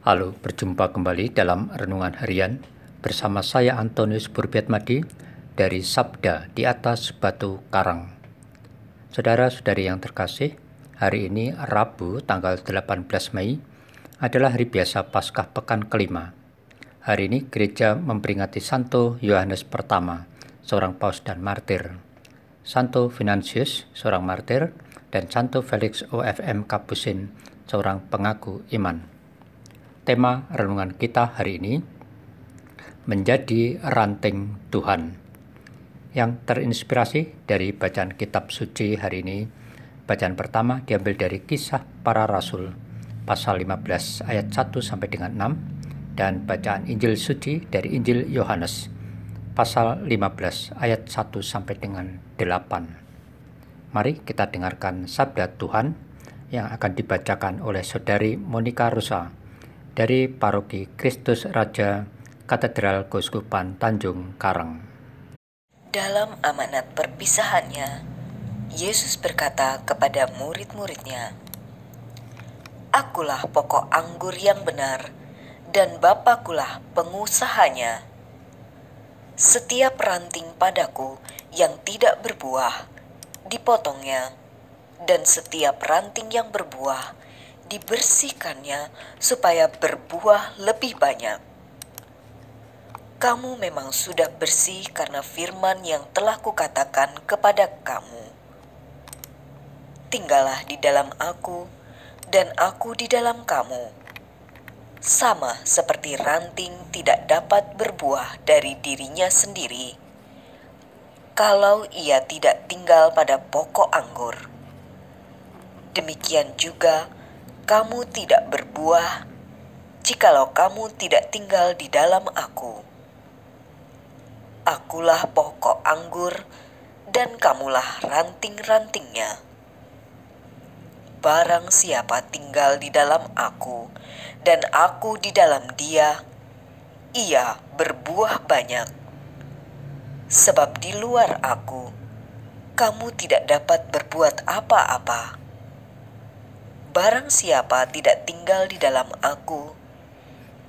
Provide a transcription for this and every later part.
Halo, berjumpa kembali dalam Renungan Harian bersama saya Antonius Burbiatmadi dari Sabda di atas Batu Karang. Saudara-saudari yang terkasih, hari ini Rabu tanggal 18 Mei adalah hari biasa Paskah Pekan kelima. Hari ini gereja memperingati Santo Yohanes pertama, seorang paus dan martir. Santo Financius, seorang martir, dan Santo Felix OFM Kapusin, seorang pengaku iman. Tema renungan kita hari ini menjadi ranting Tuhan yang terinspirasi dari bacaan kitab suci hari ini. Bacaan pertama diambil dari kisah para rasul pasal 15 ayat 1 sampai dengan 6 dan bacaan Injil suci dari Injil Yohanes pasal 15 ayat 1 sampai dengan 8. Mari kita dengarkan sabda Tuhan yang akan dibacakan oleh Saudari Monica Rosa dari Paroki Kristus Raja Katedral Keuskupan Tanjung Karang. Dalam amanat perpisahannya, Yesus berkata kepada murid-muridnya, Akulah pokok anggur yang benar, dan Bapakulah pengusahanya. Setiap ranting padaku yang tidak berbuah, dipotongnya, dan setiap ranting yang berbuah dibersihkannya supaya berbuah lebih banyak. Kamu memang sudah bersih karena firman yang telah kukatakan kepada kamu. Tinggallah di dalam aku, dan aku di dalam kamu. Sama seperti ranting tidak dapat berbuah dari dirinya sendiri kalau ia tidak tinggal pada pokok anggur. Demikian juga kamu tidak berbuah jikalau kamu tidak tinggal di dalam aku. Akulah pokok anggur dan kamulah ranting-rantingnya. Barang siapa tinggal di dalam aku dan aku di dalam dia, ia berbuah banyak sebab di luar aku, kamu tidak dapat berbuat apa-apa. Barang siapa tidak tinggal di dalam aku,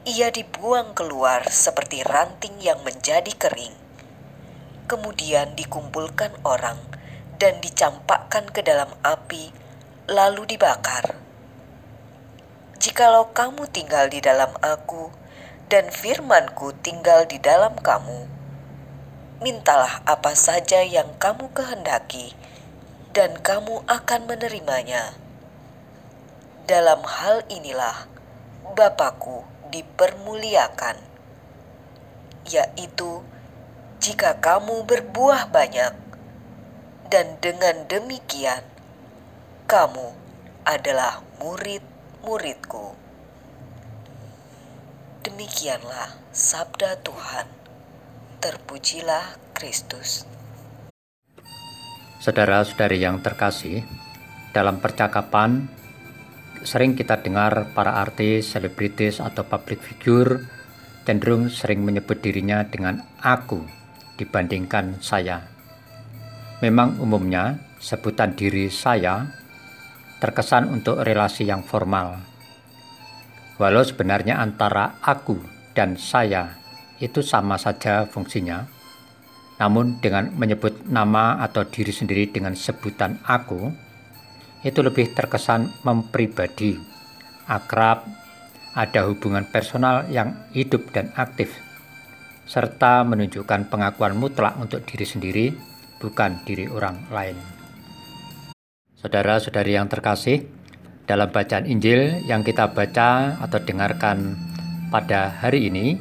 ia dibuang keluar seperti ranting yang menjadi kering, kemudian dikumpulkan orang dan dicampakkan ke dalam api, lalu dibakar. Jikalau kamu tinggal di dalam aku, dan firmanku tinggal di dalam kamu, mintalah apa saja yang kamu kehendaki, dan kamu akan menerimanya. Dalam hal inilah Bapakku dipermuliakan, yaitu jika kamu berbuah banyak, dan dengan demikian kamu adalah murid-muridku. Demikianlah sabda Tuhan. Terpujilah Kristus. Saudara-saudari yang terkasih, dalam percakapan sering kita dengar para artis, selebritis, atau public figure cenderung sering menyebut dirinya dengan aku dibandingkan saya. Memang umumnya sebutan diri saya terkesan untuk relasi yang formal. Walau sebenarnya antara aku dan saya itu sama saja fungsinya. Namun dengan menyebut nama atau diri sendiri dengan sebutan aku, itu lebih terkesan mempribadi, akrab, ada hubungan personal yang hidup dan aktif, serta menunjukkan pengakuan mutlak untuk diri sendiri, bukan diri orang lain. Saudara-saudari yang terkasih, dalam bacaan Injil yang kita baca atau dengarkan pada hari ini,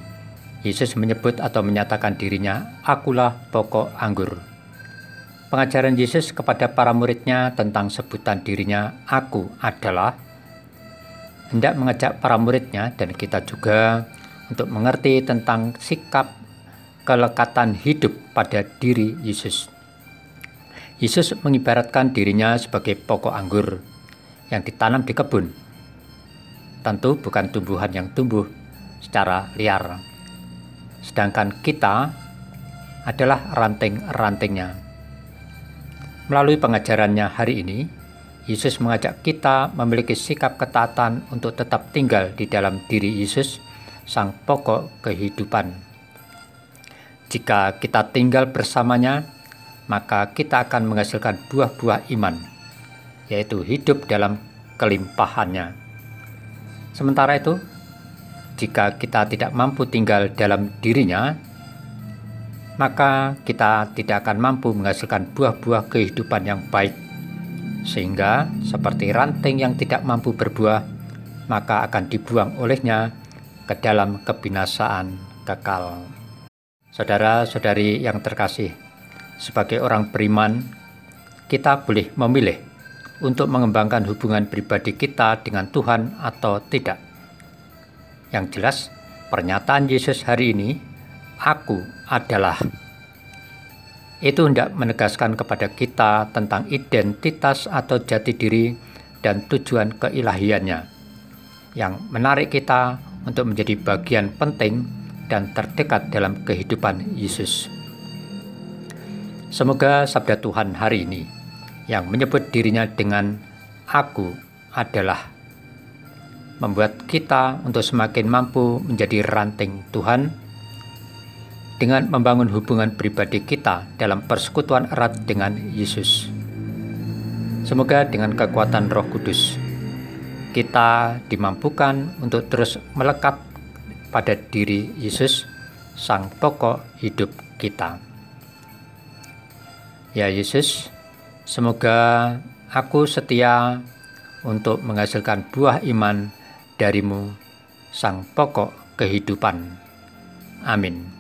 Yesus menyebut atau menyatakan dirinya, "Akulah pokok anggur." Pengajaran Yesus kepada para muridnya tentang sebutan dirinya, "Aku adalah," hendak mengajak para muridnya dan kita juga untuk mengerti tentang sikap kelekatan hidup pada diri Yesus. Yesus mengibaratkan dirinya sebagai pokok anggur yang ditanam di kebun. Tentu bukan tumbuhan yang tumbuh secara liar, sedangkan kita adalah ranting-rantingnya. Melalui pengajarannya hari ini, Yesus mengajak kita memiliki sikap ketaatan untuk tetap tinggal di dalam diri Yesus, sang pokok kehidupan. Jika kita tinggal bersamanya, maka kita akan menghasilkan buah-buah iman, yaitu hidup dalam kelimpahannya. Sementara itu, jika kita tidak mampu tinggal dalam dirinya, maka kita tidak akan mampu menghasilkan buah-buah kehidupan yang baik sehingga seperti ranting yang tidak mampu berbuah, maka akan dibuang olehnya ke dalam kebinasaan kekal. Saudara-saudari yang terkasih, sebagai orang beriman, kita boleh memilih untuk mengembangkan hubungan pribadi kita dengan Tuhan atau tidak. Yang jelas, pernyataan Yesus hari ini, "Aku adalah" itu hendak menegaskan kepada kita tentang identitas atau jati diri dan tujuan keilahiannya yang menarik kita untuk menjadi bagian penting dan terdekat dalam kehidupan Yesus. Semoga sabda Tuhan hari ini yang menyebut dirinya dengan aku adalah membuat kita untuk semakin mampu menjadi ranting Tuhan dengan membangun hubungan pribadi kita dalam persekutuan erat dengan Yesus. Semoga dengan kekuatan Roh Kudus, kita dimampukan untuk terus melekat pada diri Yesus, Sang Pokok hidup kita. Ya Yesus, semoga aku setia untuk menghasilkan buah iman darimu, Sang Pokok kehidupan. Amin.